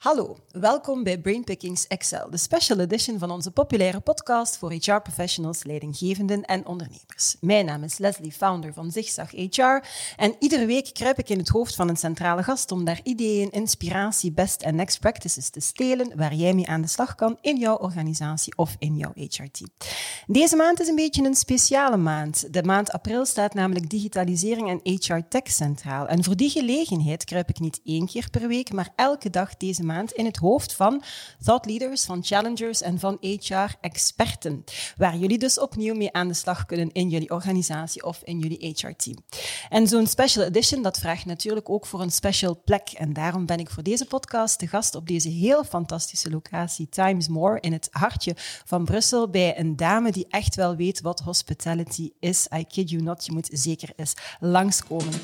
Hallo, welkom bij Brainpickings Excel, de special edition van onze populaire podcast voor HR-professionals, leidinggevenden en ondernemers. Mijn naam is Leslie, founder van Zigzag HR en iedere week kruip ik in het hoofd van een centrale gast om daar ideeën, inspiratie, best en next practices te stelen waar jij mee aan de slag kan in jouw organisatie of in jouw HR-team. Deze maand is een beetje een speciale maand. De maand april staat namelijk digitalisering en HR-tech centraal. En voor die gelegenheid kruip ik niet één keer per week, maar elke dag deze maand in het hoofd van thought leaders, van challengers en van HR-experten. Waar jullie dus opnieuw mee aan de slag kunnen in jullie organisatie of in jullie HR-team. En zo'n special edition, dat vraagt natuurlijk ook voor een special plek. En daarom ben ik voor deze podcast de gast op deze heel fantastische locatie Times More in het hartje van Brussel bij een dame die echt wel weet wat hospitality is. I kid you not, je moet zeker eens langskomen.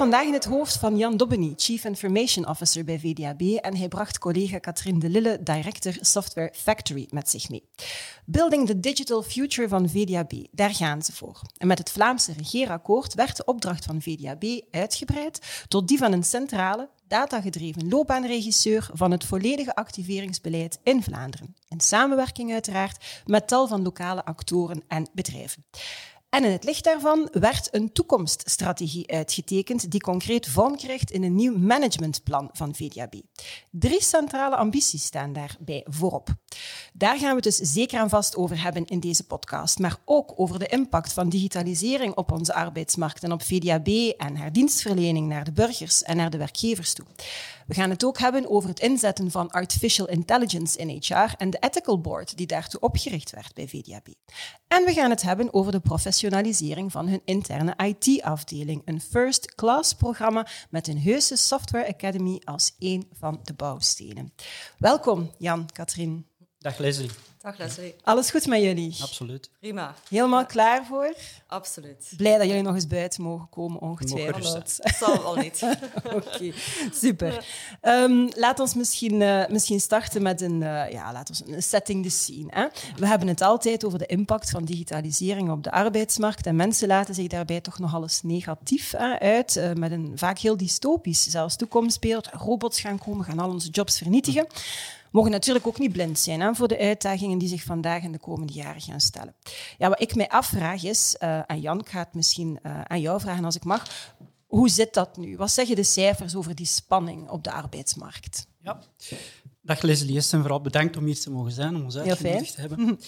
Vandaag in het hoofd van Jan Dobbeny, Chief Information Officer bij VDAB, en hij bracht collega Katrien de Lille, Director Software Factory, met zich mee. Building the Digital Future van VDAB, daar gaan ze voor. En met het Vlaamse regeerakkoord werd de opdracht van VDAB uitgebreid tot die van een centrale, datagedreven loopbaanregisseur van het volledige activeringsbeleid in Vlaanderen. In samenwerking uiteraard met tal van lokale actoren en bedrijven. En in het licht daarvan werd een toekomststrategie uitgetekend die concreet vorm krijgt in een nieuw managementplan van VDAB. Drie centrale ambities staan daarbij voorop. Daar gaan we het dus zeker aan vast over hebben in deze podcast, maar ook over de impact van digitalisering op onze arbeidsmarkt en op VDAB en haar dienstverlening naar de burgers en naar de werkgevers toe. We gaan het ook hebben over het inzetten van artificial intelligence in HR en de ethical board die daartoe opgericht werd bij VDAB. En we gaan het hebben over de professionalisering van hun interne IT-afdeling, een first-class programma met een heuse Software Academy als één van de bouwstenen. Welkom, Jan, Katrien. Dag Leslie. Dag Leslie. Alles goed met jullie? Absoluut. Prima. Helemaal klaar voor? Absoluut. Blij dat jullie nog eens buiten mogen komen, ongetwijfeld. Dat zal wel niet. Oké, super. Um, laat ons misschien, uh, misschien starten met een, uh, ja, laat ons een setting the scene. Hè? We hebben het altijd over de impact van digitalisering op de arbeidsmarkt en mensen laten zich daarbij toch nogal eens negatief hè, uit, uh, met een vaak heel dystopisch zelfs toekomstbeeld. Robots gaan komen, gaan al onze jobs vernietigen mogen natuurlijk ook niet blind zijn hè, voor de uitdagingen die zich vandaag en de komende jaren gaan stellen. Ja, wat ik mij afvraag is, uh, en Jan, ik ga het misschien uh, aan jou vragen als ik mag, hoe zit dat nu? Wat zeggen de cijfers over die spanning op de arbeidsmarkt? Ja. Dag Leslie, eerst en vooral bedankt om hier te mogen zijn, om ons uitgenodigd te hebben.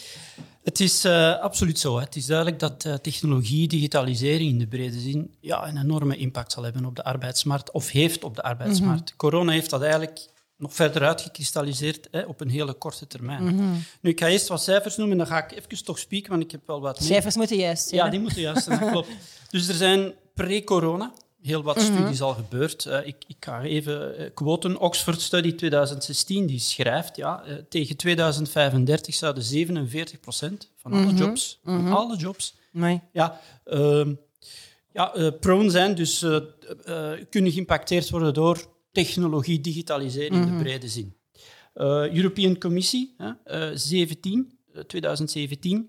Het is uh, absoluut zo. Hè. Het is duidelijk dat uh, technologie, digitalisering in de brede zin, ja, een enorme impact zal hebben op de arbeidsmarkt, of heeft op de arbeidsmarkt. Mm -hmm. Corona heeft dat eigenlijk nog verder uitgekristalliseerd hè, op een hele korte termijn. Mm -hmm. Nu, ik ga eerst wat cijfers noemen, dan ga ik even toch spieken, want ik heb wel wat... Cijfers moeten juist zijn. Ja, die moeten juist zijn, dat klopt. Dus er zijn pre-corona heel wat mm -hmm. studies al gebeurd. Uh, ik, ik, ga even uh, quoten. Oxford Study 2016, die schrijft, ja, uh, tegen 2035 zouden 47 procent van alle mm -hmm. jobs, van Mhm. alle jobs, Nee. ja, ehm, ja, prone zijn, dus kunnen geïmpacteerd worden door technologie, digitalisering in de brede zin. Uh, European Commissie, uh, 17, 2017,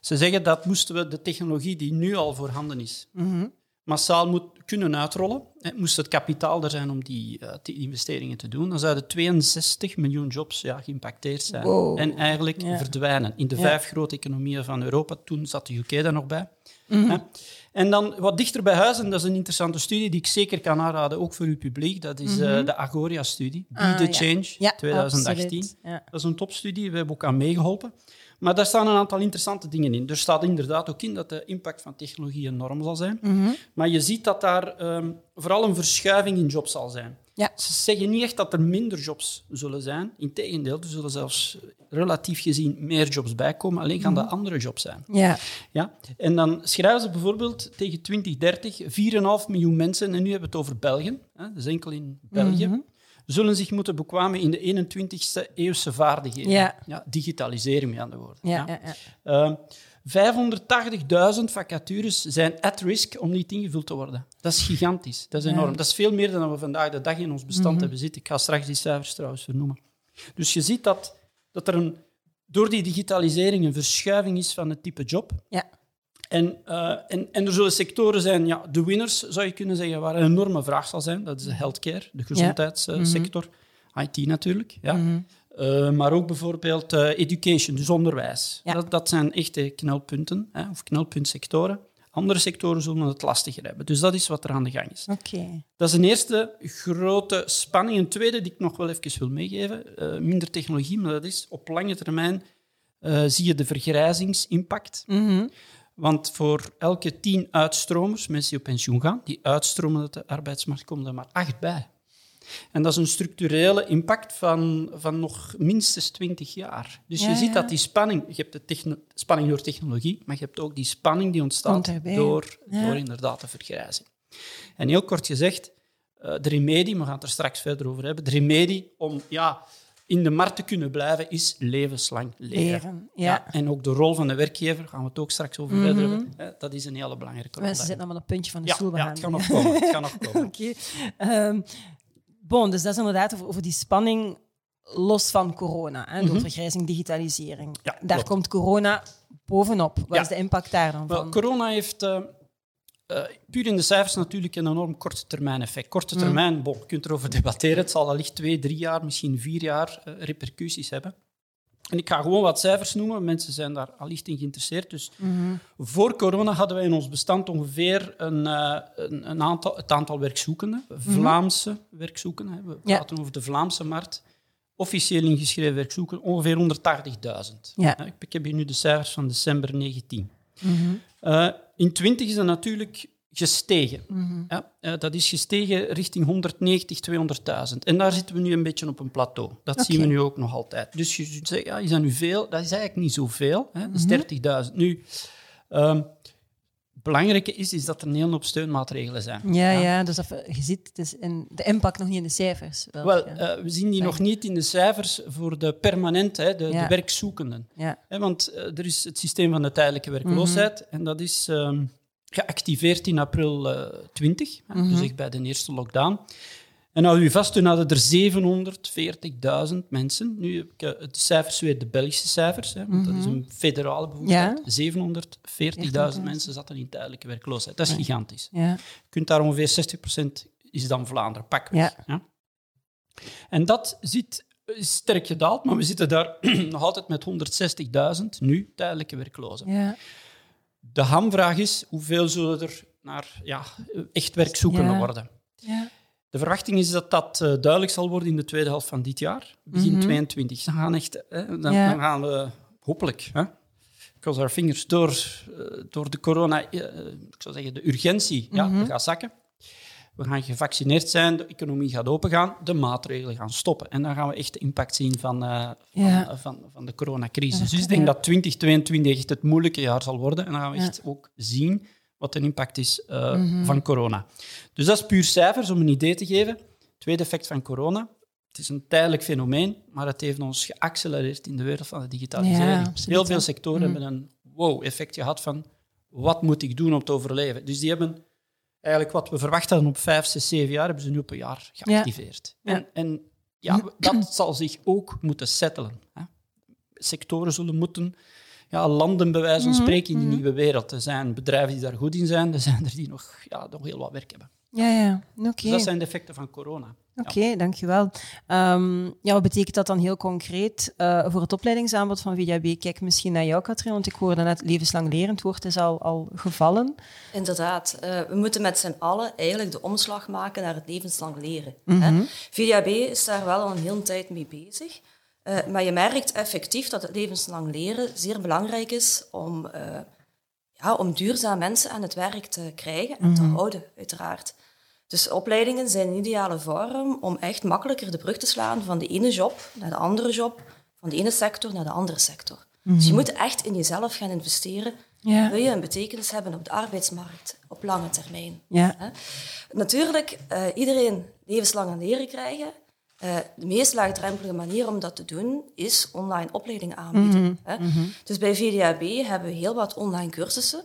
ze zeggen dat moesten we de technologie die nu al voorhanden is, Mhm. massaal moet kunnen uitrollen. Hè, moest het kapitaal er zijn om die, uh, die investeringen te doen, dan zouden 62 miljoen jobs ja, geïmpacteerd zijn Wow. en eigenlijk Ja. verdwijnen. In de Ja. vijf grote economieën van Europa, toen zat de UK daar nog bij. Mhm. En dan wat dichter bij huis, en dat is een interessante studie die ik zeker kan aanraden, ook voor uw publiek, dat is eh, de Agoria-studie, Be Ah, the ja. Change, Ja, 2018. absoluut. Ja. Dat is een topstudie, we hebben ook aan meegeholpen. Maar daar staan een aantal interessante dingen in. Er staat inderdaad ook in dat de impact van technologie enorm zal zijn. Mhm. Maar je ziet dat daar ehm, vooral een verschuiving in jobs zal zijn. Ja. Ze zeggen niet echt dat er minder jobs zullen zijn. Integendeel, er zullen zelfs relatief gezien meer jobs bijkomen. Alleen gaan dat andere jobs zijn. Ja. Ja? En dan schrijven ze bijvoorbeeld tegen 2030 4,5 miljoen mensen, en nu hebben we het over België, hè, dus enkel in België, Mhm. zullen zich moeten bekwamen in de 21ste eeuwse vaardigheden. Ja. digitalisering, met andere woorden. Ja, ja, ja. Ehm, 580.000 vacatures zijn at risk om niet ingevuld te worden. Dat is gigantisch. Dat is enorm. Dat is veel meer dan we vandaag de dag in ons bestand mhm. hebben zitten. Ik ga straks die cijfers trouwens vernoemen. Dus je ziet dat, dat er een, door die digitalisering een verschuiving is van het type job. Ja. En, uh, en, en er zullen sectoren zijn, ja, de winners zou je kunnen zeggen, waar een enorme vraag zal zijn. Dat is de healthcare, de gezondheidssector, ja. IT natuurlijk. Ja. Mhm. Uh, maar ook bijvoorbeeld uh, education, dus onderwijs. Ja. Dat, dat, zijn echte knelpunten, hè, of knelpuntsectoren. Andere sectoren zullen het lastiger hebben. Dus dat is wat er aan de gang is. Okay. Dat is een eerste grote spanning. Een tweede die ik nog wel even wil meegeven. Uh, minder technologie, maar dat is op lange termijn zie je de vergrijzingsimpact. Mm Want voor elke tien uitstromers, mensen die op pensioen gaan, die uitstromen uit de arbeidsmarkt, komen er maar acht bij. En dat is een structurele impact van, van nog minstens 20 jaar. Dus je ziet dat die spanning, je hebt de spanning door technologie, maar je hebt ook die spanning die ontstaat door, door inderdaad de vergrijzing. En heel kort gezegd, uh, de remedie, we gaan het er straks verder over hebben, de remedie om ja, in de markt te kunnen blijven is levenslang leren. ja. En ook de rol van de werkgever, gaan we het ook straks over mm verder hebben, dat is een hele belangrijke rol. Mensen zitten allemaal op het puntje van de stoel. Ja, het kan nog komen. Het kan nog komen. Oké. Ehm, Bon, dus dat is inderdaad over, over die spanning los van corona, hè, door mhm. vergrijzing, digitalisering. daar komt corona bovenop. Wat is de impact daar dan van? corona heeft uh, uh, puur in de cijfers natuurlijk een enorm korte termijn effect. Korte mhm. termijn, bon, je kunt erover debatteren. Het zal allicht twee, drie jaar, misschien vier jaar uh, repercussies hebben. En ik ga gewoon wat cijfers noemen. Mensen zijn daar allicht in geïnteresseerd. Dus mhm. voor corona hadden wij in ons bestand ongeveer een, uh, een, een aantal, het aantal werkzoekenden, mhm. Vlaamse werkzoekenden. We praten over de Vlaamse markt. Officieel ingeschreven werkzoekenden, ongeveer 180.000. Ja. Ik heb hier nu de cijfers van december 19. Mm in 20 is dat natuurlijk gestegen. Mhm. ja, uh, dat is gestegen richting 190, 200.000. En daar zitten we nu een beetje op een plateau. Dat zien we nu ook nog altijd. Dus je zegt, ja, is dat nu veel? Dat is eigenlijk niet zoveel. Hè? Dat is 30.000. Mhm. Nu, um, belangrijke is, is dat er een hele hoop steunmaatregelen zijn. Ja, ja. dus dat, je ziet het is in de impact nog niet in de cijfers. Wel, wel uh, we zien die nog niet in de cijfers voor de permanent, hè, de, de werkzoekenden. Ja. want uh, er is het systeem van de tijdelijke werkloosheid. Mm -hmm. En dat is... Um, geactiveerd in april uh, 20, mm -hmm. dus echt bij de eerste lockdown. En hou u vast, toen hadden er 740.000 mensen. Nu heb ik de cijfers weer de Belgische cijfers, hè, want dat is een federale bevoegdheid. Ja. 740.000 mensen zaten in tijdelijke werkloosheid. Dat is gigantisch. Ja. Je kunt daar ongeveer 60% is dan Vlaanderen, pak. Ja. ja. En dat zit is sterk gedaald, maar we zitten daar nog altijd met 160.000 nu tijdelijke werklozen. Ja. De hamvraag is, hoeveel zullen er naar ja, echt werkzoekenden worden? Ja. De verwachting is dat dat uh, duidelijk zal worden in de tweede helft van dit jaar, begin mm -hmm. 22. Dan gaan, echt, hè, dan, ja. dan, gaan we hopelijk, hè, cross our fingers, door, uh, door de corona, uh, ik zou zeggen, de urgentie, mm -hmm. ja, gaat zakken we gaan gevaccineerd zijn, de economie gaat opengaan, de maatregelen gaan stoppen. En dan gaan we echt de impact zien van, uh, van, ja. van, van, de coronacrisis. Dus ik denk dat 2022 echt het moeilijke jaar zal worden. En dan gaan we echt ook zien wat de impact is uh, mm -hmm. van corona. Dus dat is puur cijfers om een idee te geven. Tweede effect van corona. Het is een tijdelijk fenomeen, maar het heeft ons geaccelereerd in de wereld van de digitalisering. Heel veel sectoren mm -hmm. hebben een wow-effect gehad van wat moet ik doen om te overleven. Dus die hebben eigenlijk wat we verwacht hadden op vijf, zes, zeven jaar, hebben ze nu op een jaar geactiveerd. Ja. En, en ja, dat zal zich ook moeten settelen. Hè. Sectoren zullen moeten ja, landen, bij wijze van mhm, spreken, in die mhm. nieuwe wereld. Er zijn bedrijven die daar goed in zijn, er zijn er die nog, ja, nog heel wat werk hebben. Ja, ja. oké. Dus dat zijn de effecten van corona. Oké, okay, dankjewel. Um, ja, wat betekent dat dan heel concreet uh, voor het opleidingsaanbod van VDAB? Kijk misschien naar jou, Katrien, want ik hoorde net levenslang lerend woord is al, al gevallen. Inderdaad. Uh, we moeten met z'n allen eigenlijk de omslag maken naar het levenslang leren. Mm -hmm. hè? VDAB is daar wel al een hele tijd mee bezig. Uh, maar je merkt effectief dat het levenslang leren zeer belangrijk is om, ja, om duurzaam mensen aan het werk te krijgen en mm -hmm. te mhm. houden, uiteraard. Dus opleidingen zijn een ideale vorm om echt makkelijker de brug te slaan van de ene job naar de andere job, van de ene sector naar de andere sector. Mm -hmm. Dus je moet echt in jezelf gaan investeren. Ja. Wil je een betekenis hebben op de arbeidsmarkt op lange termijn? Ja. Natuurlijk, uh, iedereen levenslang aan leren krijgen. de meest laagdrempelige manier om dat te doen is online opleidingen aanbieden. Mhm, hè? Mhm. Dus bij VDAB hebben we heel wat online cursussen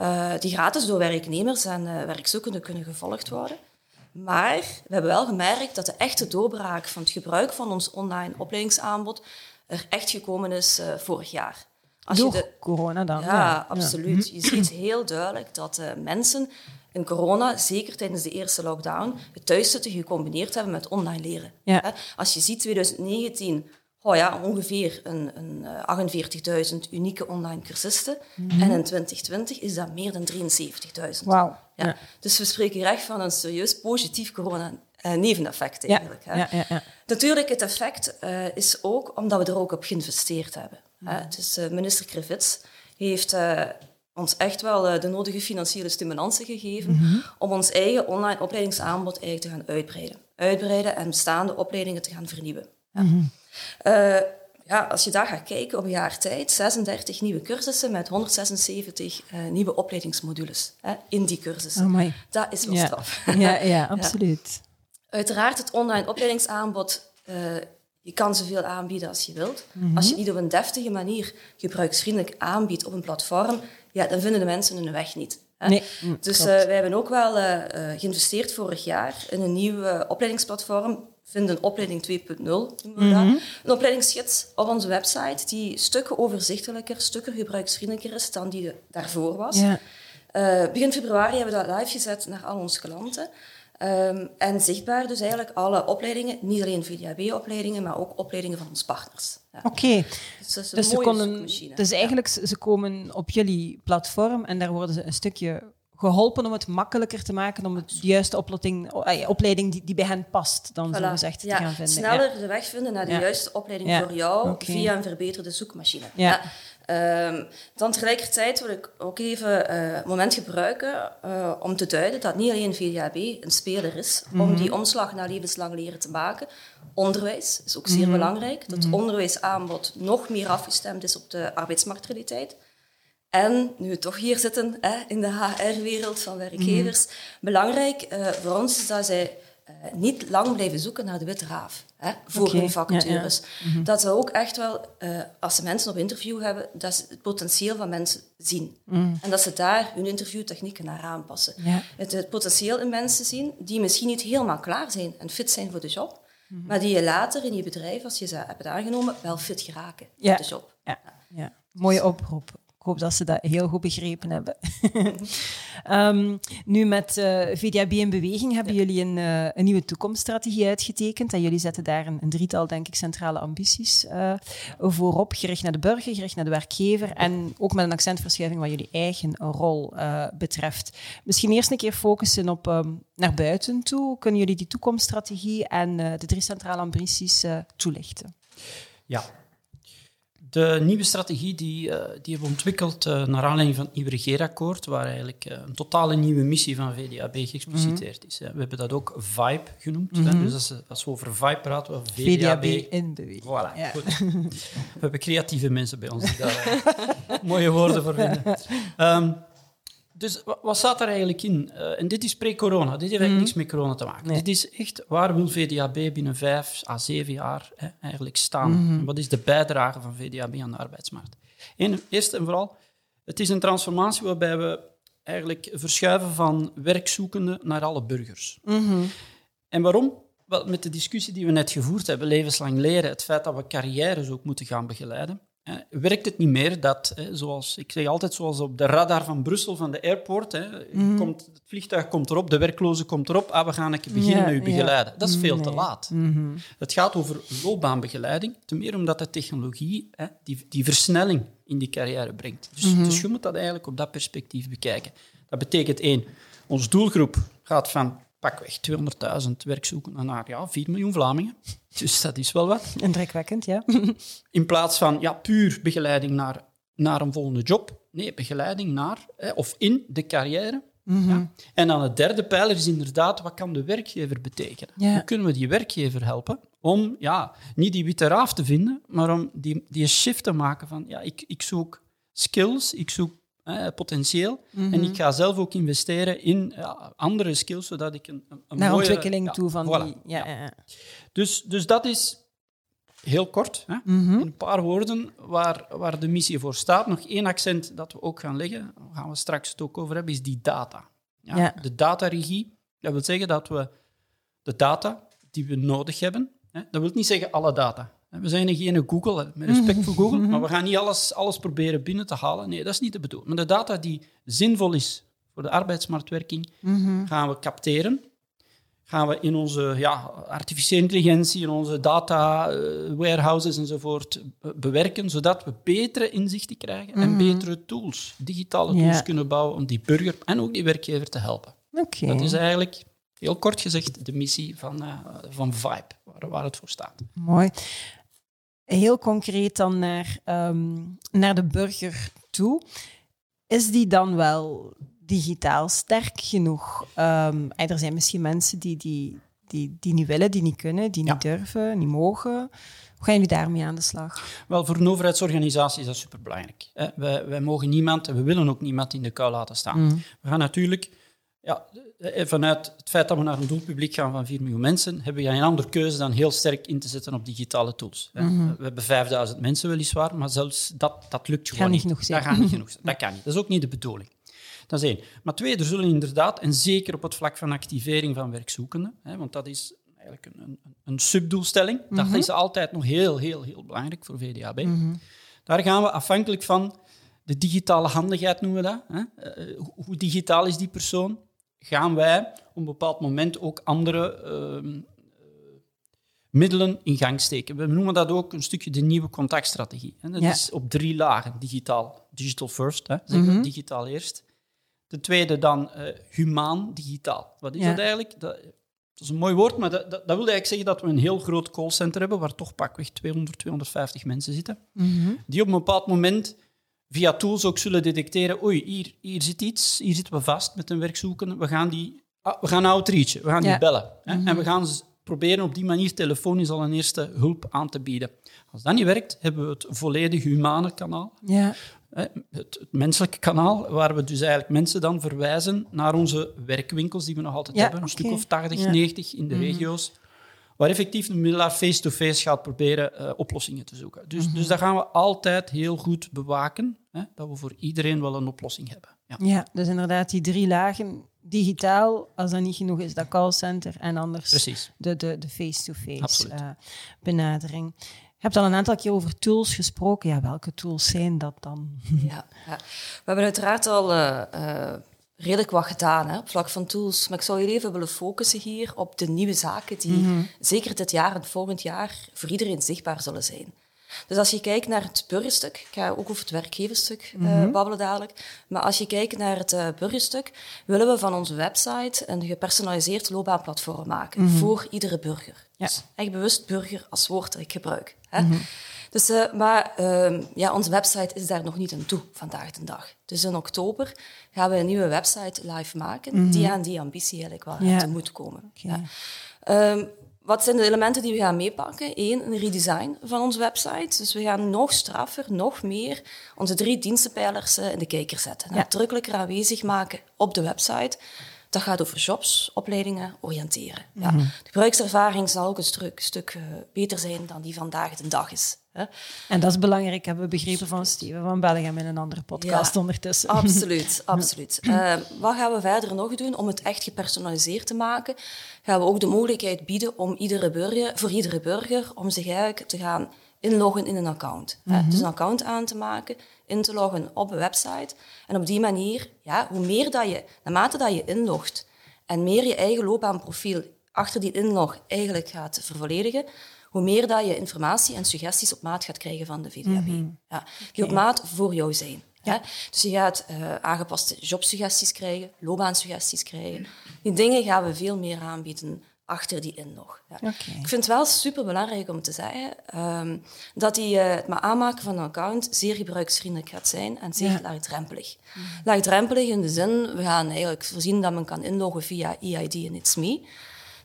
uh, die gratis door werknemers en uh, werkzoekenden kunnen gevolgd worden. Maar we hebben wel gemerkt dat de echte doorbraak van het gebruik van ons online opleidingsaanbod er echt gekomen is uh, vorig jaar. Als door je de, corona dan? Ja, absoluut. Je ziet heel duidelijk dat mensen in corona, zeker tijdens de eerste lockdown, het thuiszitten gecombineerd hebben met online leren. Ja. Als je ziet 2019 oh ja, ongeveer een, een 48.000 eh, unieke online cursisten. Mhm. En in 2020 is dat meer dan 73.000. Wauw. Ja. Dus we spreken echt van een serieus positief corona-neveneffect eh, eigenlijk. Ja. Ja, ja, Natuurlijk, het effect uh, is ook omdat we er ook op geïnvesteerd hebben. Mm Dus uh, minister Krivits heeft ons echt wel de nodige financiële stimulansen gegeven mhm. om ons eigen online opleidingsaanbod eigenlijk te gaan uitbreiden. Uitbreiden en bestaande opleidingen te gaan vernieuwen. Mhm. Uh, ja, als je daar gaat kijken op een jaar tijd, 36 nieuwe cursussen met 176 uh, eh, nieuwe opleidingsmodules hè, in die cursussen. Oh dat is wel ja. straf. Ja, ja absoluut. Uiteraard, het online opleidingsaanbod, uh, je kan zoveel aanbieden als je wilt. Mhm. Als je niet op een deftige manier gebruiksvriendelijk aanbiedt op een platform, ja, dan vinden de mensen hun weg niet. Hè? Nee, mm, dus uh, wij hebben ook wel geïnvesteerd vorig jaar in een nieuw opleidingsplatform vinden opleiding 2.0, mm Een opleidingsgids op onze website die stukken overzichtelijker, stukken gebruiksvriendelijker is dan die daarvoor was. Ja. Uh, begin februari hebben we dat live gezet naar al onze klanten. Um, en zichtbaar dus eigenlijk alle opleidingen, niet alleen VDAB-opleidingen, maar ook opleidingen van onze partners. Ja. Oké, okay. dus, dus, ze konden, dus eigenlijk ze komen op jullie platform en daar worden ze een stukje geholpen om het makkelijker te maken om het juiste opleiding, eh, opleiding die, die bij hen past, dan voilà. zo gezegd, ja. te gaan vinden. Sneller de weg vinden naar de juiste opleiding voor jou via een verbeterde zoekmachine. Ja. Um, dan tegelijkertijd wil ik ook even uh, het moment gebruiken uh, om te duiden dat niet alleen VDAB een speler is mm -hmm. om mhm. die omslag naar levenslang leren te maken. Onderwijs is ook zeer mm -hmm. belangrijk. Dat mm -hmm. onderwijsaanbod nog meer afgestemd is op de arbeidsmarktrealiteit. En nu we toch hier zitten hè, in de HR-wereld van werkgevers, mhm. belangrijk uh, voor ons is dat zij uh, niet lang blijven zoeken naar de witte raaf hè, voor okay. hun vacatures. Ja, ja. Mhm. Dat ze ook echt wel, uh, als ze mensen op interview hebben, dat ze het potentieel van mensen zien. Mm. En dat ze daar hun interviewtechnieken naar aanpassen. Het, het, potentieel in mensen zien die misschien niet helemaal klaar zijn en fit zijn voor de job, mm. maar die je later in je bedrijf, als je ze hebt aangenomen, wel fit geraken voor de job. Ja. Mooie oproep. Ik hoop dat ze dat heel goed begrepen hebben. um, nu met uh, eh, VDAB in beweging hebben jullie een, uh, een, nieuwe toekomststrategie uitgetekend. En jullie zetten daar een, een drietal, denk ik, centrale ambities uh, voorop. Gericht naar de burger, gericht naar de werkgever. En ook met een accentverschuiving wat jullie eigen rol betreft. Misschien eerst een keer focussen op um, naar buiten toe. Kunnen jullie die toekomststrategie en de drie centrale ambities toelichten? Ja, de nieuwe strategie die, uh, die hebben we ontwikkeld uh, naar aanleiding van het nieuwe regeerakkoord, waar eigenlijk uh, een totale nieuwe missie van VDAB geëxpliciteerd is. We hebben dat ook VIBE genoemd. -hmm. Dus als, als, we over VIBE praten, we VDAB... VDAB in beweging. Voilà, ja. goed. We hebben creatieve mensen bij ons die daar mooie woorden voor vinden. Um, dus wat staat er eigenlijk in? Uh, en dit is pre-corona. Dit heeft eigenlijk mhm. niks met corona te maken. Dit is echt, waar wil VDAB binnen vijf à zeven jaar hè, eigenlijk staan? Mhm. Wat is de bijdrage van VDAB aan de arbeidsmarkt? En, eerst en vooral, het is een transformatie waarbij we eigenlijk verschuiven van werkzoekenden naar alle burgers. Mhm. En waarom? Wel, met de discussie die we net gevoerd hebben, levenslang leren, het feit dat we carrières ook moeten gaan begeleiden, werkt het niet meer dat, zoals ik zeg altijd, zoals op de radar van Brussel, van de airport, hè, mhm. komt, het vliegtuig komt erop, de werkloze komt erop, ah, we gaan een beginnen met u begeleiden. Dat is veel te laat. Mhm. Het gaat over loopbaanbegeleiding, ten meer omdat de technologie hè, die, die versnelling in die carrière brengt. Dus, mhm. dus je moet dat eigenlijk op dat perspectief bekijken. Dat betekent één, onze doelgroep gaat van pakweg 200.000 werkzoekenden naar ja, 4 miljoen Vlamingen. Dus dat is wel wat. Indrukwekkend, ja. In plaats van ja, puur begeleiding naar, naar een volgende job. Nee, begeleiding naar of in de carrière. Mm -hmm. ja. En dan het derde pijler is inderdaad, wat kan de werkgever betekenen? Hoe kunnen we die werkgever helpen om ja, niet die witte raaf te vinden, maar om die, die shift te maken van ja, ik, ik zoek skills, ik zoek potentieel. En ik ga zelf ook investeren in andere skills, zodat ik een, een Naar mooie, ontwikkeling toe van die... Ja, ja. Dus, dus dat is heel kort, hè? Mhm. in een paar woorden, waar, waar de missie voor staat. Nog één accent dat we ook gaan leggen, daar gaan we straks het ook over hebben, is die data. Ja, Ja. De dataregie, dat wil zeggen dat we de data die we nodig hebben, hè, dat wil niet zeggen alle data. We zijn geen Google, met respect voor Google, maar we gaan niet alles, alles proberen binnen te halen. Nee, dat is niet de bedoeling. Maar de data die zinvol is voor de arbeidsmarktwerking, gaan we capteren. Gaan we in onze ja, artificiële intelligentie, in onze data eh, warehouses enzovoort be- bewerken, zodat we betere inzichten krijgen en betere tools, digitale tools kunnen bouwen om die burger en ook die werkgever te helpen. Oké. Dat is eigenlijk, heel kort gezegd, de missie van, eh, van Vibe, waar, waar het voor staat. Mooi. Heel concreet dan naar, ehm, naar de burger toe. Is die dan wel digitaal sterk genoeg? Ehm, er zijn misschien mensen die, die, die, die niet willen, die niet kunnen, die Ja. niet durven, niet mogen. Hoe gaan jullie daarmee aan de slag? Wel, voor een overheidsorganisatie is dat superbelangrijk. Wij, wij mogen niemand, en we willen ook niemand in de kou laten staan. We gaan natuurlijk, ja, vanuit het feit dat we naar een doelpubliek gaan van 4 miljoen mensen, hebben we geen andere keuze dan heel sterk in te zetten op digitale tools. hè. We hebben 5000 mensen weliswaar, maar zelfs dat, dat lukt gewoon niet genoeg zijn. Dat gaat niet genoeg zijn. Dat kan niet. Dat is ook niet de bedoeling. Dat is één. Maar twee, er zullen inderdaad, en zeker op het vlak van activering van werkzoekenden, hè, want dat is eigenlijk een, een, een subdoelstelling, dat is altijd nog heel, heel, heel belangrijk voor VDAB. Daar gaan we afhankelijk van de digitale handigheid, noemen we dat. Hè? eh, hoe- hoe digitaal is die persoon? Gaan wij op een bepaald moment ook andere ehm, eh, middelen in gang steken? We noemen dat ook een stukje de nieuwe contactstrategie. En dat Ja. is op drie lagen. Digitaal, digital first, hè, zeggen we, digitaal eerst. De tweede dan eh, humaan digitaal. Wat is Ja. dat eigenlijk? Dat, dat is een mooi woord, maar dat, dat, dat wil eigenlijk zeggen dat we een heel groot callcenter hebben, waar toch pakweg 200, 250 mensen zitten, die op een bepaald moment via tools ook zullen detecteren, oei, hier, hier zit iets, hier zitten we vast met een werkzoekende, we gaan die ah, we gaan outreachen, we gaan die Ja. bellen. Hè, En we gaan proberen op die manier telefonisch al een eerste hulp aan te bieden. Als dat niet werkt, hebben we het volledig humane kanaal, Ja. het, het menselijke kanaal, waar we dus eigenlijk mensen dan verwijzen naar onze werkwinkels die we nog altijd Ja, hebben, een stuk of 80, Ja. 90 in de regio's, waar effectief een middelaar face-to-face gaat proberen eh, oplossingen te zoeken. Dus, dus dat gaan we altijd heel goed bewaken, hè, dat we voor iedereen wel een oplossing hebben. Ja. ja, dus inderdaad die drie lagen. Digitaal, als dat niet genoeg is, dat callcenter. En anders Precies. de, de, de face-to-face eh, benadering. Je hebt al een aantal keer over tools gesproken. Ja, welke tools zijn dat dan? Ja, ja. We hebben uiteraard al eh, eh, redelijk wat gedaan hè, op vlak van tools. Maar ik zou jullie even willen focussen hier op de nieuwe zaken die zeker dit jaar en volgend jaar voor iedereen zichtbaar zullen zijn. Dus als je kijkt naar het burgerstuk, ik ga ook over het werkgeverstuk eh, babbelen dadelijk, maar als je kijkt naar het eh, burgerstuk, willen we van onze website een gepersonaliseerd loopbaanplatform maken voor iedere burger. Ja. Dus echt bewust burger als woord dat ik gebruik. Hè? Dus, eh, maar ehm, ja, onze website is daar nog niet aan toe vandaag de dag. Dus in oktober gaan we een nieuwe website live maken die aan die ambitie eigenlijk wel Ja. te moet komen. Ja. Ehm, wat zijn de elementen die we gaan meepakken? Eén, een redesign van onze website. Dus we gaan nog straffer, nog meer onze drie dienstenpijlers eh, in de kijker zetten. Nadrukkelijker aanwezig maken op de website. Dat gaat over jobs, opleidingen, oriënteren. Ja. De gebruikservaring zal ook een stuk, stuk eh, beter zijn dan die vandaag de dag is. Hè. En dat is belangrijk, hebben we begrepen van Steven van Belgium in een andere podcast Ja. ondertussen. Absoluut, absoluut. Eh, wat gaan we verder nog doen om het echt gepersonaliseerd te maken? Gaan we ook de mogelijkheid bieden om iedere burger, voor iedere burger om zich eigenlijk te gaan inloggen in een account. hè. Dus een account aan te maken, in te loggen op een website. En op die manier, ja, hoe meer dat je, naarmate dat je inlogt en meer je eigen loopbaanprofiel achter die inlog eigenlijk gaat vervolledigen, hoe meer dat je informatie en suggesties op maat gaat krijgen van de VDAB. ja, die op maat voor jou zijn. Hè? Dus je gaat eh, aangepaste jobsuggesties krijgen, loopbaansuggesties krijgen. Die dingen gaan we veel meer aanbieden achter die inlog. Ja. Oké. Ik vind het wel super belangrijk om te zeggen ehm, dat die, eh, het maar aanmaken van een account zeer gebruiksvriendelijk gaat zijn en zeer Ja. laagdrempelig. Laagdrempelig in de zin, we gaan eigenlijk voorzien dat men kan inloggen via EID en It's Me.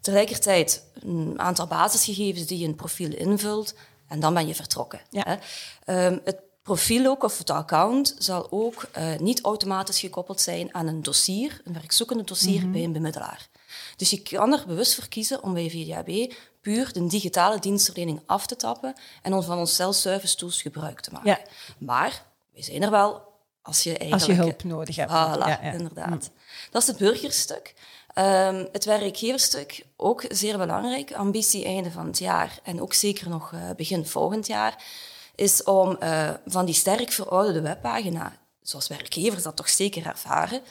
Tegelijkertijd een aantal basisgegevens die je het profiel invult en dan ben je vertrokken. Ja. Hè. Ehm, het profiel ook, of het account, zal ook uh, niet automatisch gekoppeld zijn aan een dossier, een werkzoekende dossier mhm. bij een bemiddelaar. Dus je kan er bewust voor kiezen om bij VDAB puur de digitale dienstverlening af te tappen en om van ons self-service tools gebruik te maken. Ja. Maar we zijn er wel als je eigenlijk... Als je hulp nodig hebt. Voilà, ja, inderdaad. Dat is het burgerstuk. Um, het werkgeverstuk, ook zeer belangrijk. Ambitie einde van het jaar en ook zeker nog uh, begin volgend jaar, is om uh, van die sterk verouderde webpagina zoals werkgevers dat toch zeker ervaren,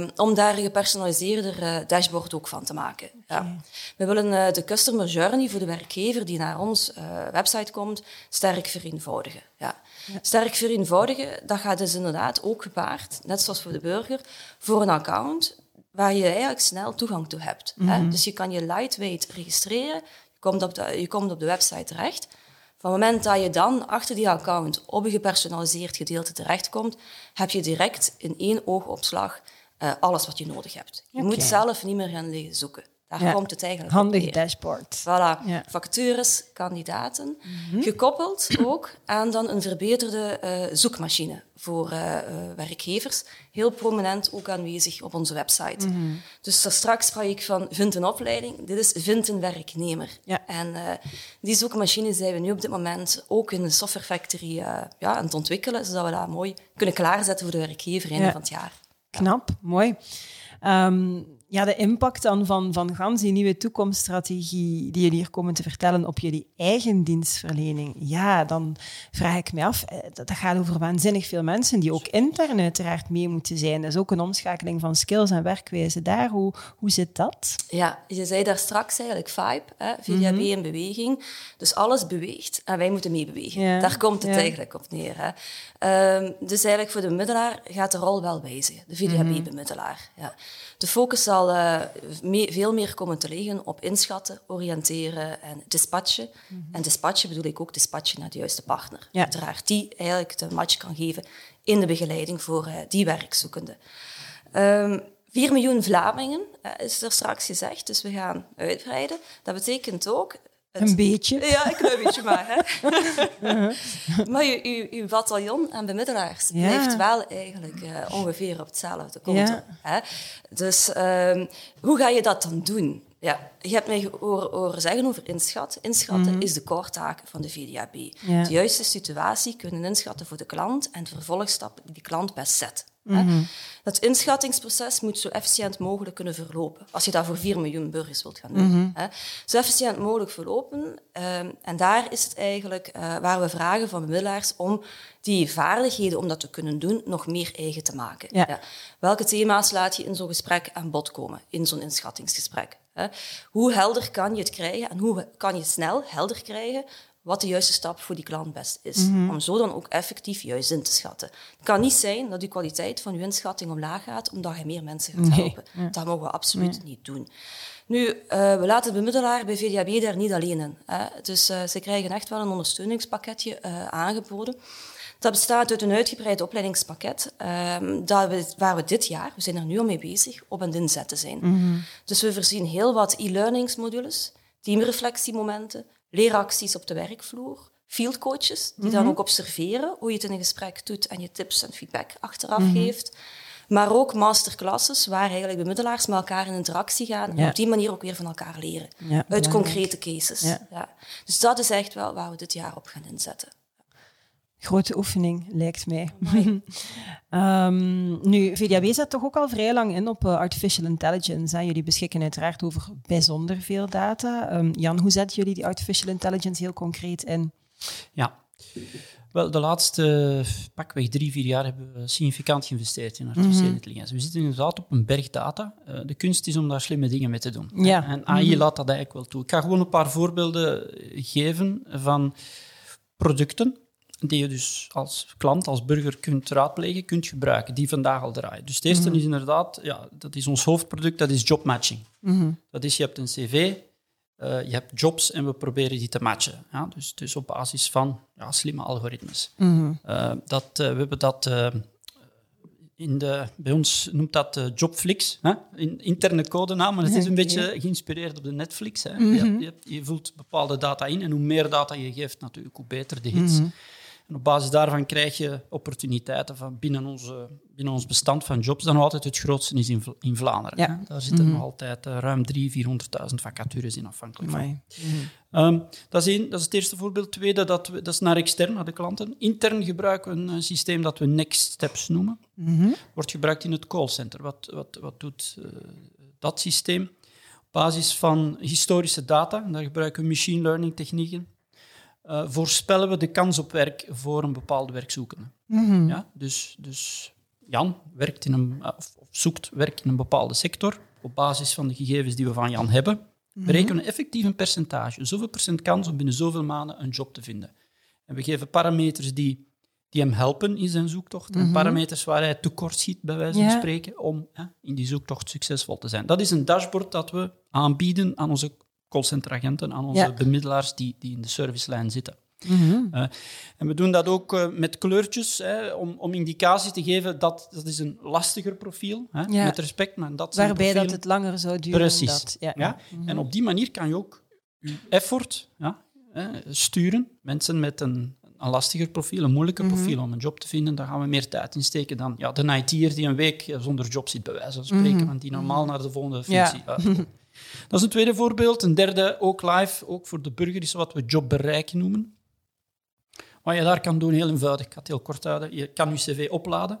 um, om daar een gepersonaliseerder uh, dashboard ook van te maken. Ja. We willen de customer journey voor de werkgever die naar ons website komt, sterk vereenvoudigen. Ja. ja. Sterk vereenvoudigen, dat gaat dus inderdaad ook gepaard, net zoals voor de burger, voor een account waar je eigenlijk snel toegang toe hebt. hè? Mhm. Dus je kan je lightweight registreren, je komt op de, je komt op de website terecht, van het moment dat je dan achter die account op een gepersonaliseerd gedeelte terechtkomt, heb je direct in één oogopslag uh, alles wat je nodig hebt. Je moet zelf niet meer gaan liggen zoeken. Daar komt het eigenlijk Handig dashboard. Voilà. Ja. Vacatures, kandidaten. Mhm. Gekoppeld ook aan dan een verbeterde uh, zoekmachine voor uh, werkgevers. Heel prominent ook aanwezig op onze website. Mm Dus straks sprak ik van vind een opleiding. Dit is vind een werknemer. Ja. En die zoekmachine zijn we nu op dit moment ook in de Software Factory ja, aan het ontwikkelen, zodat we dat mooi kunnen klaarzetten voor de werkgever einde van het jaar. Knap, mooi. Um, ja, de impact dan van, van gans die nieuwe toekomststrategie die jullie hier komen te vertellen op jullie eigen dienstverlening, ja, dan vraag ik me af, eh, dat gaat over waanzinnig veel mensen die ook intern uiteraard mee moeten zijn. Dat is ook een omschakeling van skills en werkwijze daar. Hoe, hoe zit dat? Ja, je zei daar straks eigenlijk Vibe, hè, VDAB mm in beweging. Dus alles beweegt en wij moeten meebewegen. Daar komt het eigenlijk op neer. Hè. Um, dus eigenlijk voor de bemiddelaar gaat de rol wel wijzigen, de VDAB-bemiddelaar. Mhm. Ja. De focus zal uh, veel meer komen te liggen op inschatten, oriënteren en dispatchen. Mhm. En dispatchen bedoel ik ook dispatchen naar de juiste partner. Ja. Uiteraard die eigenlijk de match kan geven in de begeleiding voor uh, die werkzoekende. Um, 4 miljoen Vlamingen uh, is er straks gezegd, dus we gaan uitbreiden. Dat betekent ook een beetje. Ja, een klein beetje maar. Hè. Maar je, je, je bataljon aan bemiddelaars ja. blijft wel eigenlijk uh, ongeveer op hetzelfde konto. Hè. Dus um, hoe ga je dat dan doen? Ja, je hebt mij horen, zeggen over inschatten. Inschatten mm -hmm. is de core van de VDAB. Ja. De juiste situatie kunnen inschatten voor de klant en de vervolgstap die de klant best zet. Mm Dat inschattingsproces moet zo efficiënt mogelijk kunnen verlopen. Als je dat voor 4 miljoen burgers wilt gaan doen. Mm hè. Zo efficiënt mogelijk verlopen. Um, en daar is het eigenlijk uh, waar we vragen van bemiddelaars om die vaardigheden om dat te kunnen doen nog meer eigen te maken. Ja. Ja. Welke thema's laat je in zo'n gesprek aan bod komen, in zo'n inschattingsgesprek? Hè? Hoe helder kan je het krijgen en hoe kan je snel helder krijgen wat de juiste stap voor die klant best is. Mhm. Om zo dan ook effectief juist in te schatten. Het kan niet zijn dat de kwaliteit van uw inschatting omlaag gaat omdat je meer mensen gaat helpen. Dat mogen we absoluut niet doen. Nu, uh, we laten de bemiddelaar bij VDAB daar niet alleen in. Hè. Dus uh, ze krijgen echt wel een ondersteuningspakketje uh, aangeboden. Dat bestaat uit een uitgebreid opleidingspakket ehm, dat we, waar we dit jaar, we zijn er nu al mee bezig, op aan het inzetten zijn. Mhm. Dus we voorzien heel wat e-learningsmodules, teamreflectiemomenten, leeracties op de werkvloer, fieldcoaches die dan mhm. ook observeren hoe je het in een gesprek doet en je tips en feedback achteraf mhm. geeft. Maar ook masterclasses waar eigenlijk bemiddelaars met elkaar in interactie gaan en op die manier ook weer van elkaar leren. uit concrete cases. Ja. Dus dat is echt wel waar we dit jaar op gaan inzetten grote oefening, lijkt mij. um, nu, VDAB zet toch ook al vrij lang in op uh, artificial intelligence. Hè? Jullie beschikken uiteraard over bijzonder veel data. Um, Jan, hoe zetten jullie die artificial intelligence heel concreet in? Ja, wel, de laatste pakweg drie, vier jaar hebben we significant geïnvesteerd in artificiële mm intelligentie. We zitten inderdaad op een berg data. Uh, de kunst is om daar slimme dingen mee te doen. Ja. En AI mhm. laat dat eigenlijk wel toe. Ik ga gewoon een paar voorbeelden geven van producten die je dus als klant, als burger kunt raadplegen, kunt gebruiken, die vandaag al draaien. Dus het eerste mhm. is inderdaad, ja, dat is ons hoofdproduct, dat is jobmatching. Mm Dat is, je hebt een cv, uh, je hebt jobs en we proberen die te matchen. Ja? Dus, dus op basis van ja, slimme algoritmes. Mm uh, dat, uh, we hebben dat in de, bij ons noemt dat Jobflix, hè? In, interne codenaam, maar het is een beetje geïnspireerd op de Netflix. Hè? Mm -hmm. je, je, je, vult bepaalde data in en hoe meer data je geeft, natuurlijk, hoe beter de hits. En op basis daarvan krijg je opportuniteiten van binnen, onze, binnen ons bestand van jobs, dat nog altijd het grootste is in, in Vlaanderen. Ja. Daar zitten nog altijd uh, ruim 300.000, 400.000 vacatures in afhankelijk van. Mm dat, is één, dat is het eerste voorbeeld. Tweede, dat, we, dat is naar extern, naar de klanten. Intern gebruiken we een systeem dat we Next Steps noemen. Mm Wordt gebruikt in het callcenter. Wat, wat, wat doet uh, dat systeem? Op basis van historische data, daar gebruiken we machine learning technieken uh, voorspellen we de kans op werk voor een bepaalde werkzoekende. Mm ja, dus, dus Jan werkt in een, eh, of, zoekt werk in een bepaalde sector. Op basis van de gegevens die we van Jan hebben, mhm. berekenen we effectief een percentage. Zoveel procent kans om binnen zoveel maanden een job te vinden. En we geven parameters die, die hem helpen in zijn zoektocht. En mhm. parameters waar hij tekort schiet, bij wijze van spreken, om in die zoektocht succesvol te zijn. Dat is een dashboard dat we aanbieden aan onze callcenteragenten, aan onze bemiddelaars die, die in de servicelijn zitten. Mm en we doen dat ook uh, met kleurtjes, hè, om, om indicatie te geven dat dat is een lastiger profiel, hè, ja. met respect. Maar dat Waarbij dat het langer zou duren. Precies. Dat, ja. ja. Mhm. En op die manier kan je ook je effort ja, hè, sturen. Mensen met een, een lastiger profiel, een moeilijker mhm. profiel om een job te vinden, daar gaan we meer tijd in steken dan ja, de IT'er die een week zonder job zit, bij wijze van spreken, want die normaal naar de volgende functie uitkomt. Dat is een tweede voorbeeld. Een derde, ook live, ook voor de burger, is wat we jobbereik noemen. Wat je daar kan doen, heel eenvoudig, ik ga het heel kort houden. Je kan je cv opladen.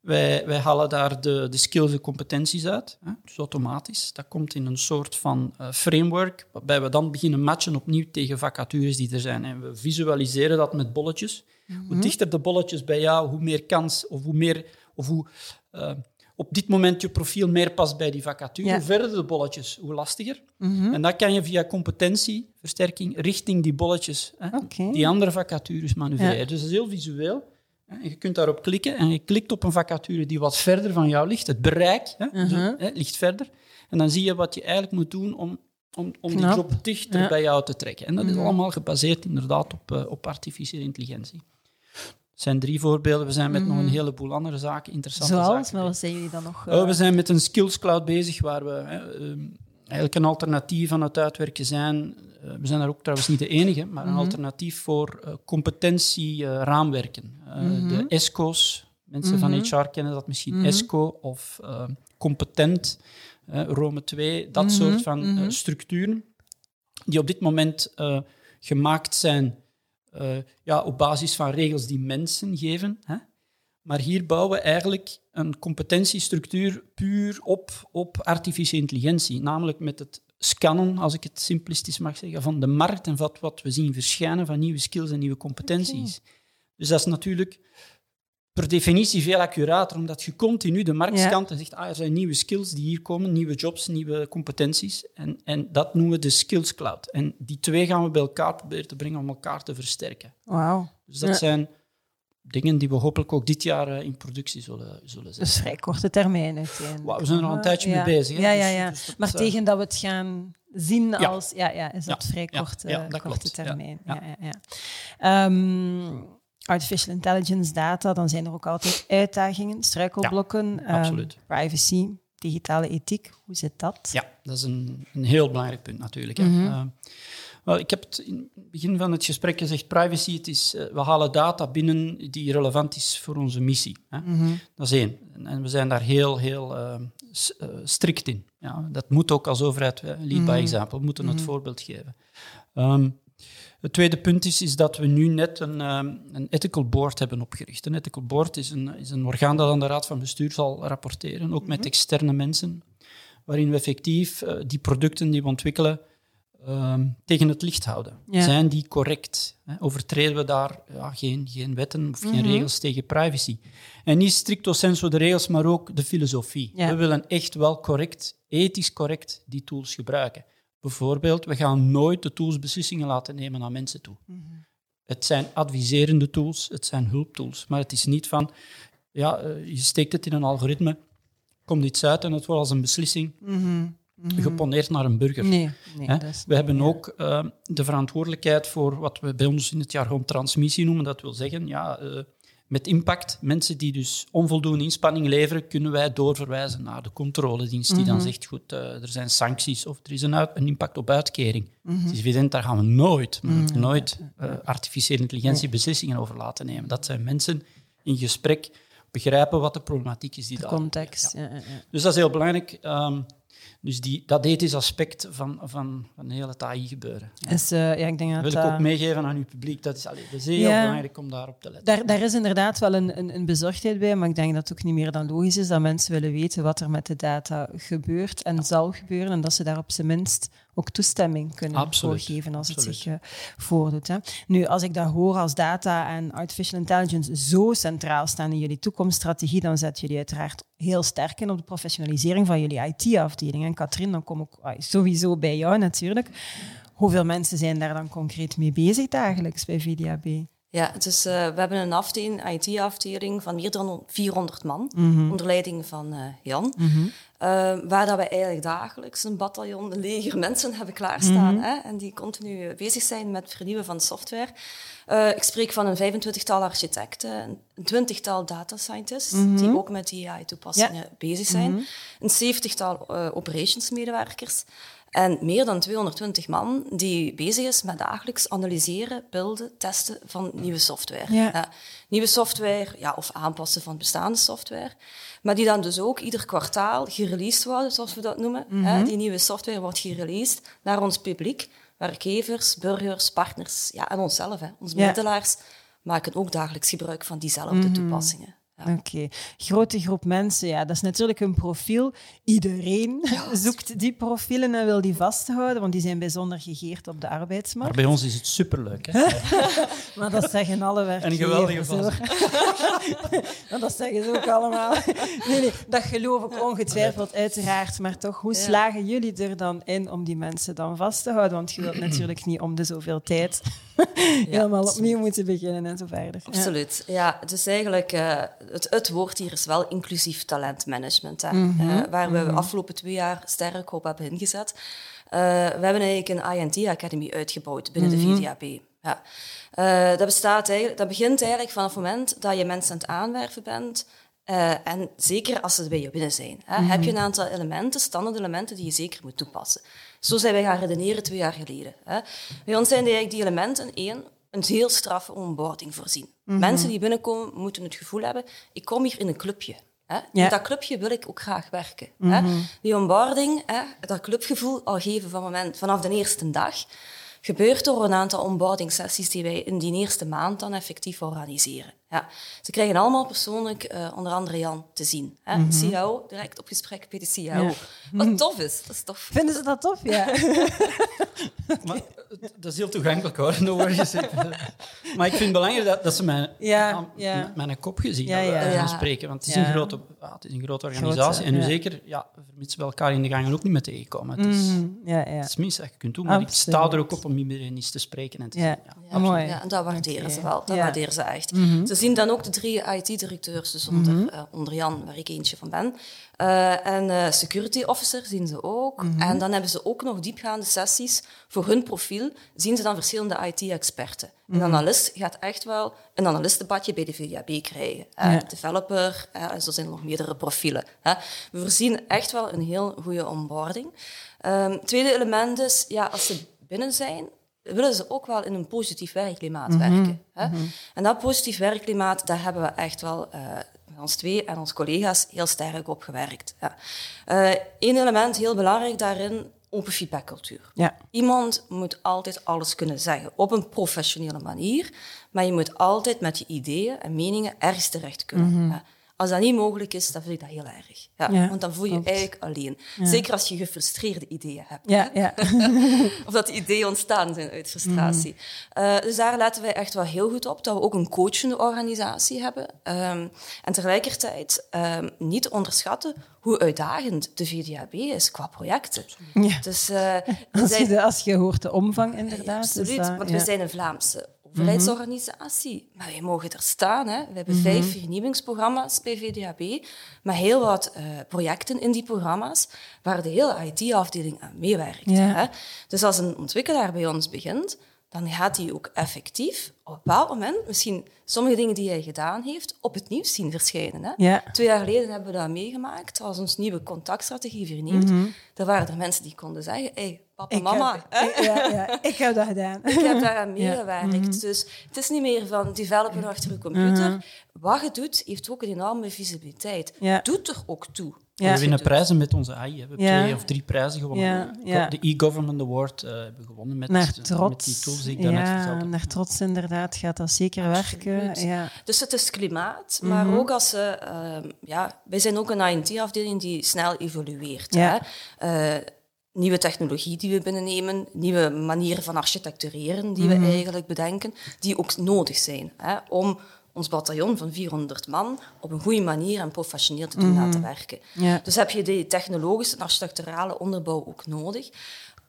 Wij, wij halen daar de, de skills en competenties uit, hè, dus automatisch. Dat komt in een soort van uh, framework, waarbij we dan beginnen matchen opnieuw tegen vacatures die er zijn. En we visualiseren dat met bolletjes. Hoe mhm. dichter de bolletjes bij jou, hoe meer kans of hoe meer... Of hoe, uh, op dit moment je profiel meer past bij die vacature. Hoe verder de bolletjes, hoe lastiger. Mhm. En dat kan je via competentieversterking richting die bolletjes, hè, die andere vacatures manoeuvreren. Dus dat is heel visueel. En je kunt daarop klikken en je klikt op een vacature die wat verder van jou ligt. Het bereik hè, mhm. hè, ligt verder. En dan zie je wat je eigenlijk moet doen om, om, om die job dichter bij jou te trekken. En dat is mhm. allemaal gebaseerd inderdaad op, uh, op artificiële intelligentie zijn drie voorbeelden. We zijn met nog een mhm. heleboel andere zaken, interessante Zoals? zaken. wat zijn jullie dan nog? Oh, we eh? zijn met een skills cloud bezig, waar we ehm, eigenlijk een alternatief aan het uitwerken zijn. Uh, we zijn daar ook trouwens niet de enige, maar een mhm. alternatief voor competentieraamwerken. Mm De ESCO's, mensen van HR kennen dat misschien, ESCO of competent, Rome 2, dat soort van structuren, die op dit moment gemaakt zijn uh, ja, op basis van regels die mensen geven. Hè? Maar hier bouwen we eigenlijk een competentiestructuur puur op, op artificiële intelligentie. Namelijk met het scannen, als ik het simplistisch mag zeggen, van de markt en wat, wat we zien verschijnen van nieuwe skills en nieuwe competenties. Dus dat is natuurlijk per definitie veel accurater, omdat je continu de markt scant en zegt, ah, er zijn nieuwe skills die hier komen, nieuwe jobs, nieuwe competenties. En, en dat noemen we de skills cloud. En die twee gaan we bij elkaar proberen te brengen om elkaar te versterken. Wauw. Dus dat zijn dingen die we hopelijk ook dit jaar eh, in productie zullen, zullen zetten. Dus vrij korte termijn Wow, we zijn er al een tijdje mee bezig. Hè? Ja, ja, dus- ja. Dus maar eh, tegen dat we het gaan zien als... Ja, ja is dat vrij korte, korte termijn. Ja, ja, ja. Um, artificial intelligence, data, dan zijn er ook altijd uitdagingen, struikelblokken, ehm, privacy, digitale ethiek. Hoe zit dat? Ja, dat is een, een heel belangrijk punt natuurlijk. Mm wel, ik heb het in het begin van het gesprek gezegd, privacy, het is, uh, we halen data binnen die relevant is voor onze missie. Hè. Mhm. Dat is één. En, we zijn daar heel, heel uh, strikt in. Ja, dat moet ook als overheid, lead by mhm. example, we moeten het mhm. voorbeeld geven. Um, het tweede punt is, is dat we nu net een, um, een ethical board hebben opgericht. Een ethical board is een, is een orgaan dat aan de raad van bestuur zal rapporteren, ook met mhm. externe mensen, waarin we effectief uh, die producten die we ontwikkelen uh, tegen het licht houden. Zijn die correct? Hè? Overtreden we daar ja, geen, geen wetten of geen mhm. regels tegen privacy? En niet stricto sensu de regels, maar ook de filosofie. We willen echt wel correct, ethisch correct, die tools gebruiken. Bijvoorbeeld, we gaan nooit de tools beslissingen laten nemen aan mensen toe. Mhm. Het zijn adviserende tools, het zijn hulptools, maar het is niet van, ja, eh, je steekt het in een algoritme, komt iets uit en het wordt als een beslissing mhm. Mhm. geponeerd naar een burger. Nee, nee, we hebben ook uh, de verantwoordelijkheid voor wat we bij ons in het jargon transmissie noemen. Dat wil zeggen, ja, uh, met impact. Mensen die dus onvoldoende inspanning leveren, kunnen wij doorverwijzen naar de controledienst, die dan mhm. zegt, goed, uh, er zijn sancties of er is een, een impact op uitkering. Mhm. Het is evident, daar gaan we nooit, mhm. nooit uh, artificiële intelligentie beslissingen over laten nemen. Dat zijn mensen in gesprek begrijpen wat de problematiek is die de context. Ja. Ja, dus dat is heel belangrijk. Um, dus die, dat ethisch aspect van, van, van een hele AI gebeuren. Ja. Is, uh, ja, ik denk dat wil ik ook meegeven aan uw publiek. Dat is, allee, dat is heel belangrijk om daarop te letten. Daar, daar is inderdaad wel een, een, een, bezorgdheid bij, maar ik denk dat het ook niet meer dan logisch is dat mensen willen weten wat er met de data gebeurt en zal gebeuren en dat ze daar op zijn minst ook toestemming kunnen Absoluut. voorgeven als het zich uh, voordoet. Hè. Nu, als ik dat hoor als data en artificial intelligence zo centraal staan in jullie toekomststrategie, dan zetten jullie uiteraard heel sterk in op de professionalisering van jullie IT-afdeling. En Katrien, dan kom ik sowieso bij jou natuurlijk. Hoeveel mensen zijn daar dan concreet mee bezig dagelijks bij VDAB? Ja, dus uh, we hebben een afdeling, IT-afdeling van meer dan 400 man, mhm. onder leiding van uh, Jan. Mm -hmm. uh, waar dat we eigenlijk dagelijks een bataljon, een leger mensen hebben klaarstaan. Mm hè, en die continu bezig zijn met vernieuwen van software. ik spreek van een 25-tal architecten, een twintigtal data scientists, die ook met die AI-toepassingen ja. bezig zijn. Een 70-tal operations-medewerkers. En meer dan 220 man die bezig is met dagelijks analyseren, beelden, testen van nieuwe software. Ja. nieuwe software ja, of aanpassen van bestaande software. Maar die dan dus ook ieder kwartaal gereleased worden, zoals we dat noemen. Mm Die nieuwe software wordt gereleased naar ons publiek, werkgevers, burgers, partners ja, en onszelf. Hè. Onze middelaars maken ook dagelijks gebruik van diezelfde mm toepassingen. Oké, grote groep mensen, ja, dat is natuurlijk een profiel. Iedereen zoekt die profielen en wil die vasthouden, want die zijn bijzonder gegeerd op de arbeidsmarkt. Maar bij ons is het superleuk, hè? maar dat zeggen alle werkgevers. Een geweldige vast. dat zeggen ze ook allemaal. Nee, nee, dat geloof ik ongetwijfeld, uiteraard. Maar toch, hoe slagen jullie er dan in om die mensen dan vast te houden? Want je wilt natuurlijk niet om de zoveel tijd helemaal opnieuw moeten beginnen en zo verder. Absoluut. Ja, dus eigenlijk... Uh, het, het woord hier is wel inclusief talentmanagement, hè, mm -hmm. waar we de mhm. afgelopen twee jaar sterk op hebben ingezet. Uh, we hebben eigenlijk een INT Academy uitgebouwd binnen de mhm. VDAB. Ja. Uh, dat, bestaat eigenlijk, dat begint eigenlijk vanaf het moment dat je mensen aan het aanwerven bent. Uh, en zeker als ze bij je binnen zijn. Hè, heb je een aantal elementen, standaard elementen, die je zeker moet toepassen. Zo zijn wij gaan redeneren twee jaar geleden. Hè. Bij ons zijn eigenlijk die elementen één, een heel straffe onboarding voorzien. Mhm. Mensen die binnenkomen moeten het gevoel hebben, ik kom hier in een clubje. Hè? In dat clubje wil ik ook graag werken. hè? Mhm. Die onboarding, hè, dat clubgevoel al geven van moment, vanaf de eerste dag gebeurt door een aantal onboarding sessies die wij in die eerste maand dan effectief organiseren. Ja. Ze krijgen allemaal persoonlijk, uh, onder andere Jan, te zien. Hè? Mm -hmm. CIO, direct op gesprek bij de. Ja. Wat tof is. Dat is tof. Vinden ze dat tof? Ja. maar, dat is heel toegankelijk hoor, no Maar ik vind het belangrijk dat, dat ze mijn, ja, ja. mijn kop gezien ja, ja. spreken. Want het is, een, grote, het is een grote organisatie. en nu zeker, ja, vermits we elkaar in de gangen ook niet met tegenkomen. Het is, mm, ja, ja. Het is minst dat je kunt doen. Maar Absoluut. ik sta er ook op om iedereen eens te spreken en te ja. zien. Ja, mooi. Ja, en dat waarderen ze wel. Dat waarderen ze echt. Mm -hmm. Zien dan ook de drie IT-directeurs, dus onder, mm -hmm. uh, onder Jan, waar ik eentje van ben. Uh, en uh, security officer zien ze ook. Mm -hmm. En dan hebben ze ook nog diepgaande sessies. Voor hun profiel zien ze dan verschillende IT-experten. Een mhm. analist gaat echt wel een analistenbadje bij de VDAB krijgen. Ja. Developer, en zo zijn er nog meerdere profielen. We voorzien echt wel een heel goede onboarding. Um, tweede element is, ja, als ze binnen zijn, willen ze ook wel in een positief werkklimaat mm -hmm. werken. Hè? Mm -hmm. En dat positief werkklimaat, daar hebben we echt wel uh, ons twee en onze collega's heel sterk op gewerkt. Ja. Uh, Eén element, heel belangrijk daarin, open feedbackcultuur. Ja. Iemand moet altijd alles kunnen zeggen, op een professionele manier, maar je moet altijd met je ideeën en meningen ergens terecht kunnen. Mm -hmm. Als dat niet mogelijk is, dan vind ik dat heel erg. Ja, want dan voel je je eigenlijk alleen. Zeker als je gefrustreerde ideeën hebt. Ja, ja. of dat die ideeën ontstaan zijn uit frustratie. Mm. Uh, dus daar letten wij echt wel heel goed op, dat we ook een coachende organisatie hebben. Um, en tegelijkertijd um, niet onderschatten hoe uitdagend de VDAB is qua projecten. Ja. Dus, uh, als, je als je hoort de omvang inderdaad. Absoluut, dat, want we zijn een Vlaamse overheidsorganisatie. Maar wij mogen er staan. Hè. We hebben vijf vernieuwingsprogramma's bij VDAB, maar heel wat uh, projecten in die programma's waar de hele IT-afdeling aan meewerkt. Hè. Dus als een ontwikkelaar bij ons begint, dan gaat hij ook effectief op een bepaald moment, misschien sommige dingen die hij gedaan heeft, op het nieuws zien verschijnen. Hè? Ja. Twee jaar geleden hebben we dat meegemaakt als ons nieuwe contactstrategie vernieuwd. Mm Daar waren er mensen die konden zeggen, hey, papa, Ik mama, heb, hè? ja, ja, ik heb dat gedaan. ik heb daaraan meegewerkt. Dus het is niet meer van developen achter je computer. Wat je doet, heeft ook een enorme visibiliteit. Ja. Doet er ook toe. Ja. We winnen prijzen met onze AI. hè. We hebben Ja. twee of drie prijzen gewonnen. Ja, ja. De e-government award eh, hebben we gewonnen met, Naar met die trots. tools die ik daarnet vertelde. naar trots inderdaad gaat dat zeker werken. Absoluut. Dus het is klimaat, maar Mhm. ook als ze... ehm, ja, wij zijn ook een INT-afdeling die snel evolueert. Ja. Hè? Eh, nieuwe technologie die we binnennemen, nieuwe manieren van architectureren die Mhm. we eigenlijk bedenken, die ook nodig zijn hè, om ons bataljon van 400 man op een goede manier en professioneel te doen laten werken. Mhm. Ja. Dus heb je die technologische en architecturale onderbouw ook nodig.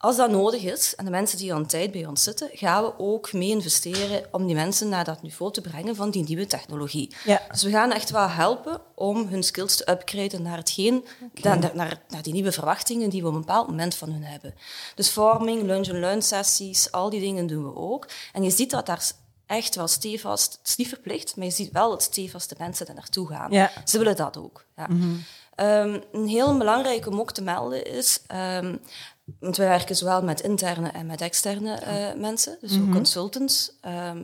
Als dat nodig is, en de mensen die al een tijd bij ons zitten, gaan we ook mee investeren om die mensen naar dat niveau te brengen van die nieuwe technologie. Ja. Dus we gaan echt wel helpen om hun skills te upgraden naar, hetgeen, naar, naar, naar die nieuwe verwachtingen die we op een bepaald moment van hun hebben. Dus vorming, lunch en learn sessies, al die dingen doen we ook. En je ziet dat daar echt wel stevast, het is niet verplicht, maar je ziet wel dat stevast de mensen daar naartoe gaan. Ja. Ze willen dat ook. Ja. Ehm, een heel belangrijk om ook te melden is, ehm, want wij werken zowel met interne en met externe eh, mensen, dus ook consultants. Ehm,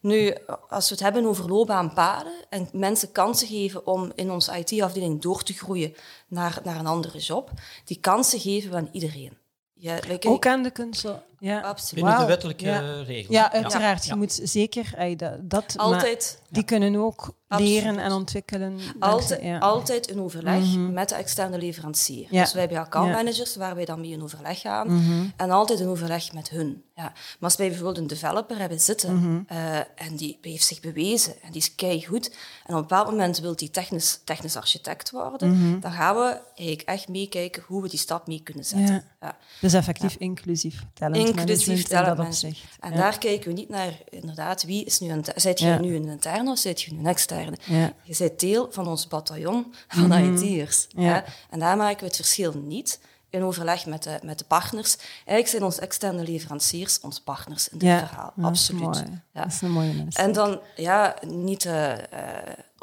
nu, als we het hebben over loopbaanpaden en mensen kansen geven om in onze IT-afdeling door te groeien naar, naar een andere job, die kansen geven we aan iedereen. Ja, wij Ook aan de kunst. Ja. Absoluut. Binnen de wettelijke Ja. regels. Ja, uiteraard. Ja. Je moet zeker ey, dat, dat maar Altijd die kunnen ook Absoluut. leren en ontwikkelen. Altijd, altijd in overleg met de externe leverancier. Ja. Dus wij hebben accountmanagers waar wij dan mee in overleg gaan. En altijd in overleg met hun. Ja. Maar als wij bijvoorbeeld een developer hebben zitten eh, en die heeft zich bewezen en die is keigoed en op een bepaald moment wil die technisch, technisch architect worden, dan gaan we eigenlijk echt meekijken hoe we die stap mee kunnen zetten. Ja. Ja. Dus effectief inclusief talent Inclusief in talentmanagement. En Ja. daar kijken we niet naar, inderdaad, wie is nu een... Zijt je Ja. nu een interne of zijt je nu een externe? Ja. Je bent deel van ons bataljon van IT'ers. Mhm. Ja. hè. En daar maken we het verschil niet in overleg met de, met de partners. Eigenlijk zijn onze externe leveranciers onze partners in dit verhaal. Absoluut. Dat is een mooie mens. En dan, ja, niet, eh, eh,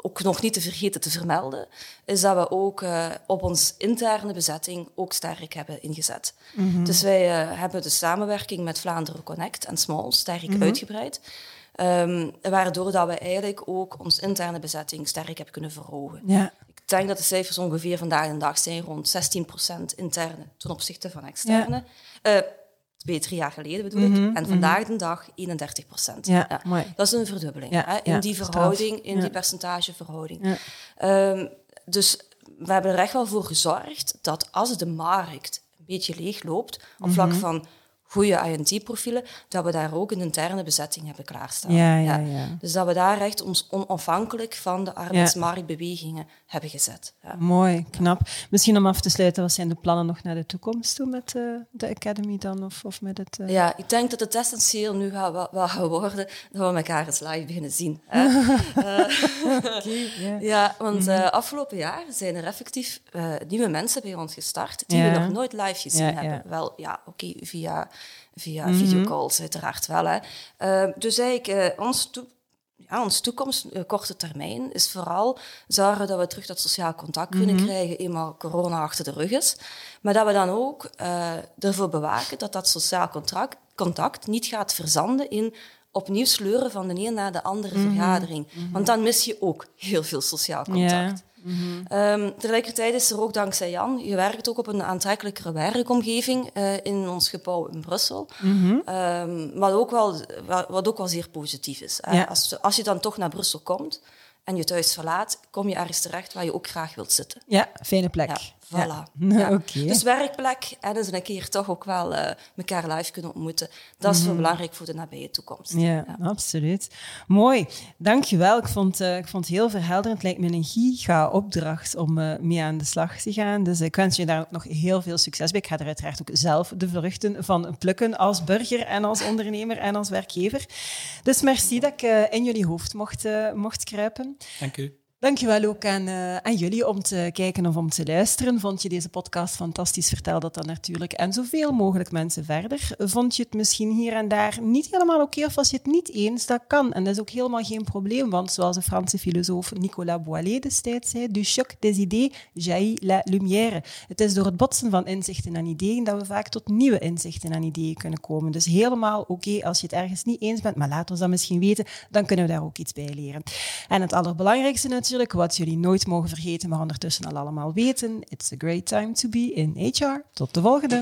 ook nog niet te vergeten te vermelden, is dat we ook eh, op ons interne bezetting ook sterk hebben ingezet. Dus wij eh, hebben de samenwerking met Vlaanderen Connect en Small sterk uitgebreid. Ehm, waardoor dat we eigenlijk ook onze interne bezetting sterk hebben kunnen verhogen. Ja. Ik denk dat de cijfers ongeveer vandaag de dag zijn rond 16% interne ten opzichte van externe. Eh, twee, drie jaar geleden bedoel ik. En vandaag de dag 31%. Ja, mooi. Dat is een verdubbeling Ja, hè, in ja, die verhouding, in Ja. die percentageverhouding. Ja. Ehm, dus we hebben er echt wel voor gezorgd dat als de markt een beetje leeg loopt op vlak Mhm. van goede INT-profielen, dat we daar ook een interne bezetting hebben klaarstaan. Ja, ja, ja. Dus dat we daar echt ons onafhankelijk van de arbeidsmarktbewegingen hebben gezet. Mooi, knap. Misschien om af te sluiten, wat zijn de plannen nog naar de toekomst toe met eh, de Academy dan? Of, of met het, eh, Ja, ik denk dat het essentieel nu gaat, wel, wel gaat worden dat we elkaar eens live beginnen zien. Hè? ja. Ja, want Mhm. eh, afgelopen jaar zijn er effectief eh, nieuwe mensen bij ons gestart die we nog nooit live gezien hebben. Wel, ja, oké, via, via videocalls uiteraard wel. Hè. Eh, dus eigenlijk, eh, ons, toe- ja, ons toekomst, eh, korte termijn, is vooral zorgen dat we terug dat sociaal contact kunnen Mhm. krijgen, eenmaal corona achter de rug is. Maar dat we dan ook eh, ervoor bewaken dat dat sociaal contract, contact niet gaat verzanden in opnieuw sleuren van de een naar de andere vergadering. Want dan mis je ook heel veel sociaal contact. Ehm, tegelijkertijd is er ook dankzij Jan, je werkt ook op een aantrekkelijkere werkomgeving eh, in ons gebouw in Brussel. Ehm, wat, ook wel, wa- wat ook wel zeer positief is. Ja. Als, als je dan toch naar Brussel komt en je thuis verlaat, kom je ergens terecht waar je ook graag wilt zitten. Ja, fijne plek. Ja, voilà. Ja. Dus werkplek en eens een keer toch ook wel eh elkaar live kunnen ontmoeten. Dat is wel belangrijk voor de nabije toekomst. Ja, absoluut. Mooi. Dankjewel. Ik vond, eh, ik vond het heel verhelderend. Het lijkt me een giga-opdracht om eh, mee aan de slag te gaan. Dus ik wens je daar ook nog heel veel succes bij. Ik ga er uiteraard ook zelf de vruchten van plukken als burger en als ondernemer en als werkgever. Dus merci dat ik eh, in jullie hoofd mocht, eh, mocht kruipen. Dank u. Dankjewel ook aan, uh, aan jullie om te kijken of om te luisteren. Vond je deze podcast fantastisch? Vertel dat dan natuurlijk en zoveel mogelijk mensen verder. Vond je het misschien hier en daar niet helemaal oké of was je het niet eens? Dat kan en dat is ook helemaal geen probleem, want zoals de Franse filosoof Nicolas Boilet destijds zei, du choc des idées jaillit la lumière. Het is door het botsen van inzichten en ideeën dat we vaak tot nieuwe inzichten en ideeën kunnen komen. Dus helemaal oké als je het ergens niet eens bent, maar laat ons dat misschien weten, dan kunnen we daar ook iets bij leren. En het allerbelangrijkste natuurlijk, wat jullie nooit mogen vergeten, maar ondertussen al allemaal weten. It's a great time to be in HR. Tot de volgende.